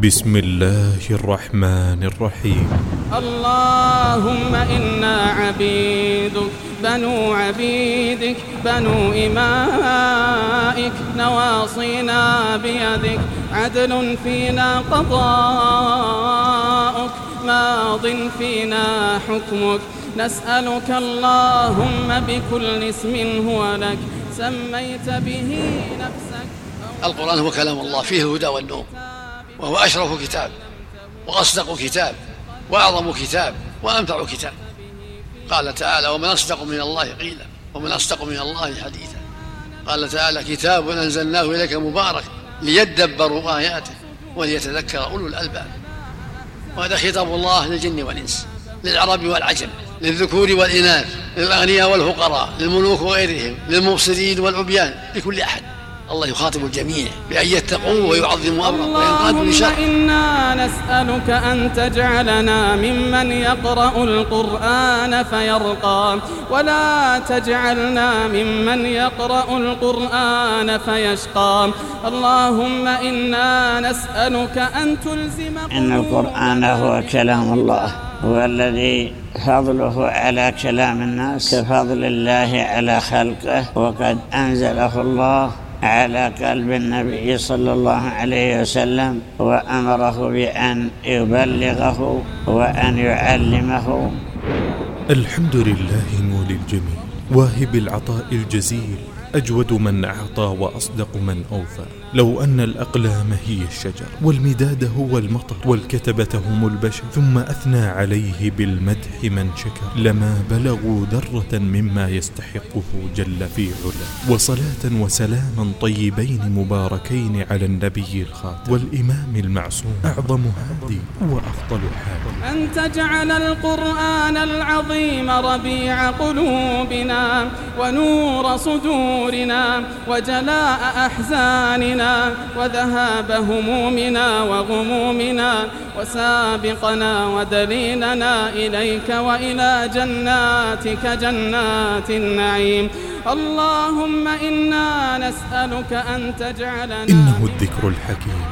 بسم الله الرحمن الرحيم. اللهم إنا عبيدك بنو عبيدك بنو إمائك نواصينا بيدك عدل فينا قضاءك ماض فينا حكمك. نسألك اللهم بكل اسم هو لك سميت به نفسك. القرآن هو كلام الله فيه الهدى والنور. وهو أشرف كتاب وأصدق كتاب وأعظم كتاب وأنفع كتاب. قال تعالى ومن أصدق من الله قيلا ومن أصدق من الله حديثا. قال تعالى كتاب أنزلناه إليك مبارك ليدبروا آياته وليتذكر أولو الألباب. وهذا خطاب الله للجن والإنس للعرب والعجم للذكور والإناث للأغنياء والفقراء للملوك وغيرهم للمفسدين والعبيان لكل أحد. الله يخاطب الجميع بأن يتقوا ويعظموا أمره وينقادوا لشرعه إنا نسألك أن تجعلنا ممن يقرأ القرآن فيرقى ولا تجعلنا ممن يقرأ القرآن فيشقى. اللهم إنا نسألك أن تلزم إن القرآن هو كلام الله هو الذي فضله على كلام الناس كفضل الله على خلقه وقد أنزله الله. على قلب النبي صلى الله عليه وسلم وأمره بأن يبلغه وأن يعلمه. الحمد لله مولي الجميل واهب العطاء الجزيل أجود من أعطى وأصدق من أوفى. لو أن الأقلام هي الشجر. والمداد هو المطر. والكتبة هم البشر. ثم أثنى عليه بالمدح من شكر. لما بلغوا ذرة مما يستحقه جل في علا وصلاة وسلاما طيبين مباركين على النبي الخاتم. والإمام المعصوم. أعظم هادي. وأفضل حادي. أن تجعل القرآن العظيم ربيع قلوبنا ونور صدورنا وجلاء أحزاننا. وذهاب همومنا وغمومنا وسابقنا ودليلنا إليك وإلى جناتك جنات النعيم. اللهم إنا نسألك أن تجعلنا إنه الذكر الحكيم.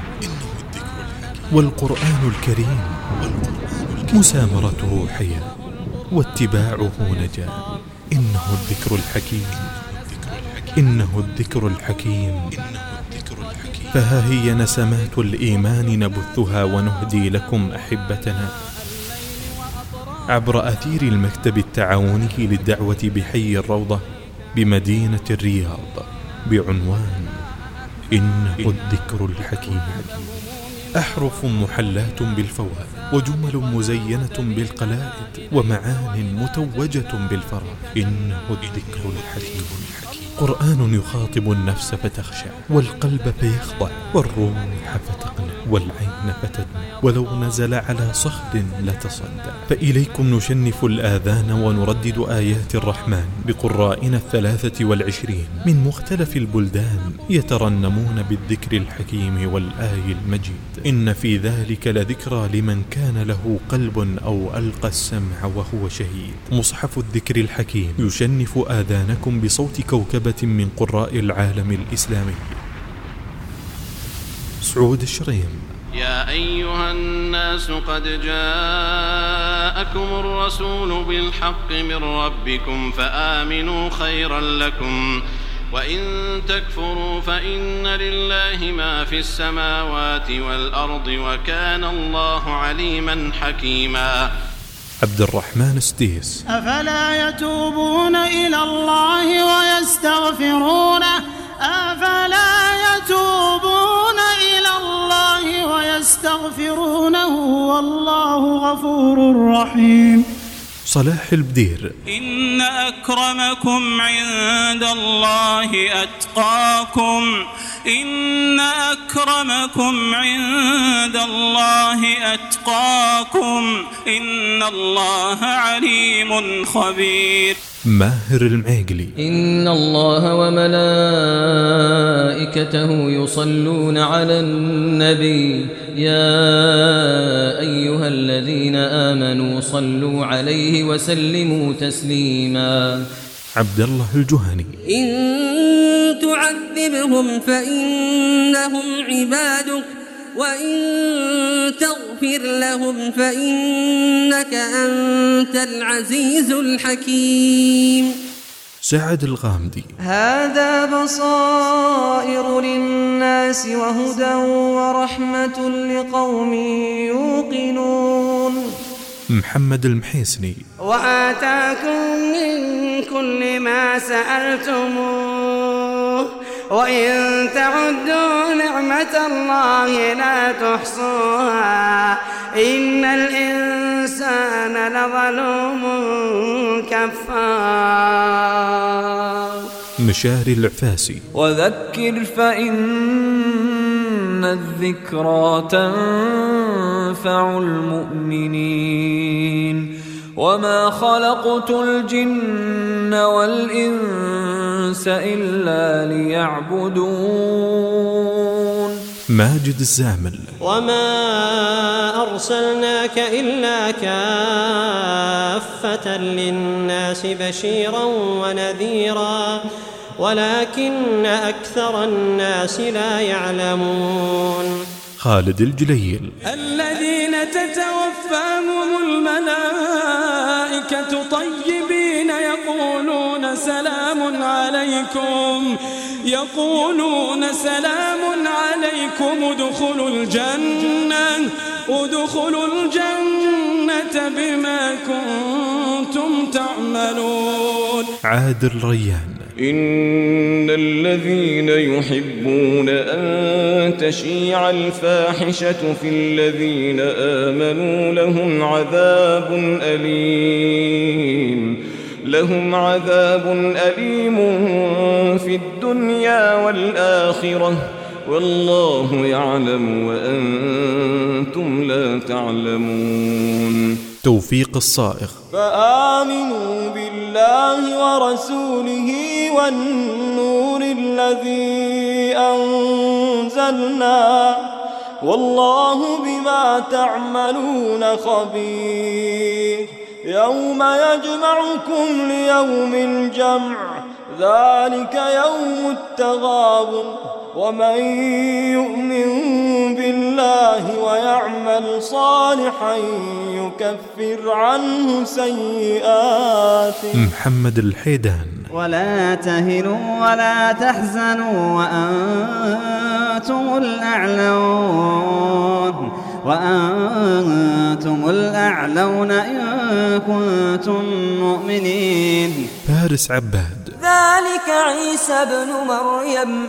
والقرآن الكريم مسامرته حياة واتباعه نجاة. إنه الذكر الحكيم. إنه الذكر الحكيم. فها هي نسمات الإيمان نبثها ونهدي لكم أحبتنا. عبر أثير المكتب التعاوني للدعوة بحي الروضة بمدينة الرياض بعنوان إنه الذكر الحكيم. أحرف محلات بالفوائد وجمل مزينة بالقلائد ومعان متوجة بالفرح. إنه الذكر الحكيم. قرآن يخاطب النفس فتخشع والقلب فيخضع والروح فتقنع. والعين فتدمع ولو نزل على صخر لتصدع فإليكم نشنف الآذان ونردد آيات الرحمن بقرائنا الثلاثة والعشرين. من مختلف البلدان يترنمون بالذكر الحكيم والآي المجيد. إن في ذلك لذكرى لمن كان له قلب أو ألقى السمع وهو شهيد. مصحف الذكر الحكيم يشنف آذانكم بصوت كوكبة من قراء العالم الإسلامي. سعود الشريم. يا أيها الناس قد جاءكم الرسول بالحق من ربكم فآمنوا خيرا لكم وإن تكفروا فإن لله ما في السماوات والأرض وكان الله عليما حكيما. عبد الرحمن ستيس أفلا يتوبون إلى الله ويستغفرونه؟ أفلا ويستغفرونه والله غفور رحيم. صلاح البدير. إن أكرمكم عند الله أتقاكم. إن أكرمكم عند الله أتقاكم إن الله عليم خبير ماهر المعيقلي إن الله وملائكته يصلون على النبي. يا أيها الذين آمنوا صلوا عليه وسلموا تسليما. عبد الله الجهني. إن تعذبهم فإنهم عبادك وإن تغفر لهم فإنك أنت العزيز الحكيم. سعد الغامدي. هذا بصائر للناس وهدى ورحمة لقوم يوقنون. محمد المحيسني. وآتاكم كل ما سألتموه. وإن تعدوا نعمة الله لا تحصوها. إن الإنسان لظلوم كفار. مشاري العفاسي. وذكر فإن الذكرى تنفع المؤمنين. وما خلقت الجن والإنس إلا ليعبدون ماجد الزامل. وما أرسلناك إلا كافة للناس بشيرا ونذيرا ولكن أكثر الناس لا يعلمون خالد الجليل. الذين تتوفاهم الملائكة طيبين يقولون سلام عليكم. يقولون سلام عليكم ادخلوا الجنة ادخلوا الجنة بما كنتم تعملون. عادل ريان إن الذين يحبون أن تشيع الفاحشة في الذين آمنوا لهم عذاب أليم. لهم عذاب أليم في الدنيا والآخرة. والله يعلم وأنتم لا تعلمون. توفيق الصائغ. فآمنوا بالله ورسوله والنور الذي أنزلنا والله بما تعملون خبير. يوم يجمعكم ليوم الجمع ذلك يوم التغابن ومن يؤمن بالله ويعمل صالحا يكفر عنه سيئاته. محمد الحيدان. ولا تهنوا ولا تحزنوا وأنتم الأعلون وأنتم الأعلون إن كنتم مؤمنين. فارس عباد. ذلك عيسى بن مريم.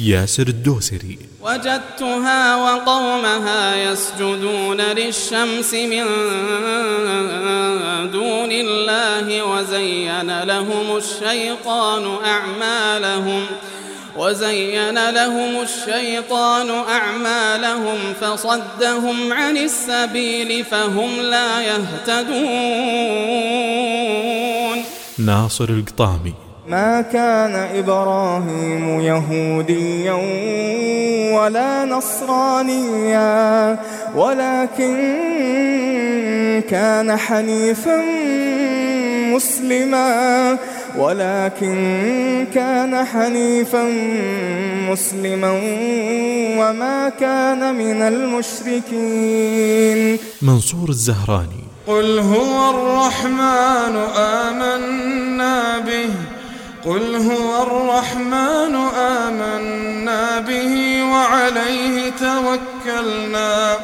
ياسر الدوسري. وجدتها وقومها يسجدون للشمس من دون الله وزين لهم الشيطان أعمالهم وزين لهم الشيطان أعمالهم فصدهم عن السبيل فهم لا يهتدون. ناصر القطامي. ما كان إبراهيم يهوديا ولا نصرانيا ولكن كان حنيفا مسلما ولكن كان حنيفا مسلما وما كان من المشركين. منصور الزهراني. قل هو الرحمن آمنا به. قل هو الرحمن آمنا به وعليه توكلنا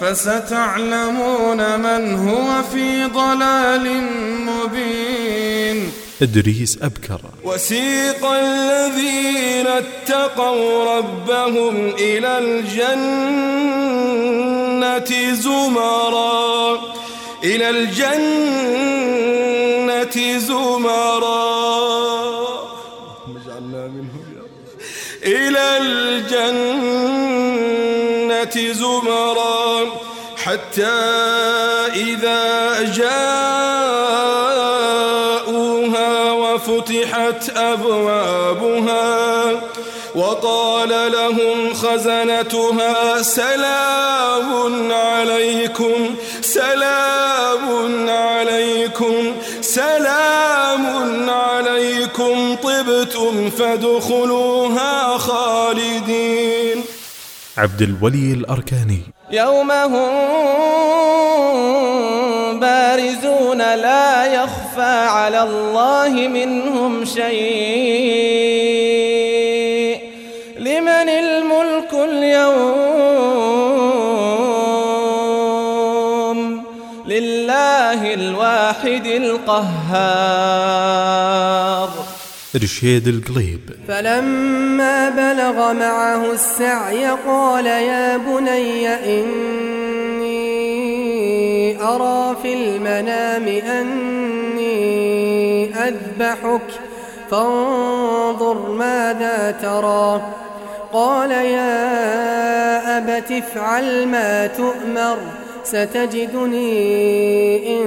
فستعلمون من هو في ضلال مبين. إدريس أبكر. وسيق الذين اتقوا ربهم إلى الجنة زمرا. إلى الجنة زمرا. اجعلنا منهم يا إلى الجنة زمرا. حتى إذا جاء فتحت أبوابها وقال لهم خزنتها سلام عليكم سلام عليكم طبتم فادخلوها خالدين. عبد الولي الأركاني. يوم هم بارزون لا يخفى على الله منهم شيء. لمن الملك اليوم؟ لله الواحد القهار. رشيد القليب. فلما بلغ معه السعي قال يا بني إني أرى في المنام أني أذبحك فانظر ماذا ترى. قال يا أبت افعل ما تؤمر. ستجدني إن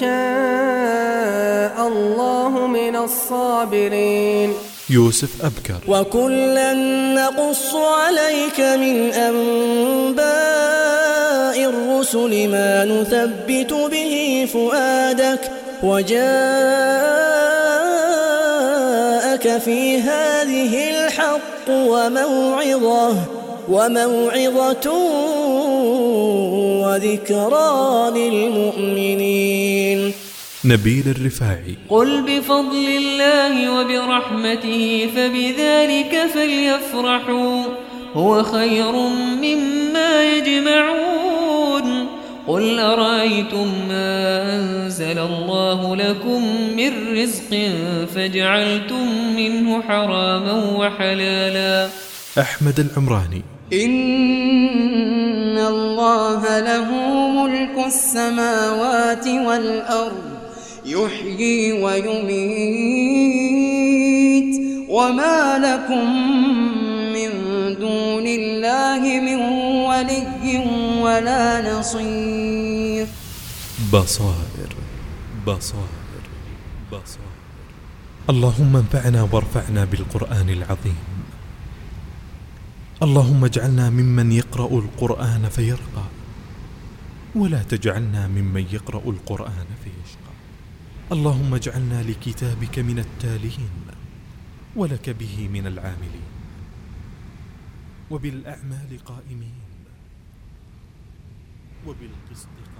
شاء الله من الصابرين. يوسف أبكر. وكلا نقص عليك من أنباء الرسل ما نثبت به فؤادك وجاءك في هذه الحق وموعظة وموعظة وذكرى للمؤمنين نبيل الرفاعي قل بفضل الله وبرحمته فبذلك فليفرحوا. هو خير مما يجمعون. قل أرأيتم ما أنزل الله لكم من رزق فجعلتم منه حراما وحلالا. أحمد العمراني. إن الله له ملك السماوات والأرض يحيي ويميت. وما لكم من دون الله من ولي ولا نصير. بصائر بصائر بصائر. اللهم انفعنا وارفعنا بالقرآن العظيم. اللهم اجعلنا ممن يقرأ القرآن فيرقى. ولا تجعلنا ممن يقرأ القرآن فيشقى. اللهم اجعلنا لكتابك من التالين ولك به من العاملين. وبالأعمال قائمين. وبالقسط قائمين.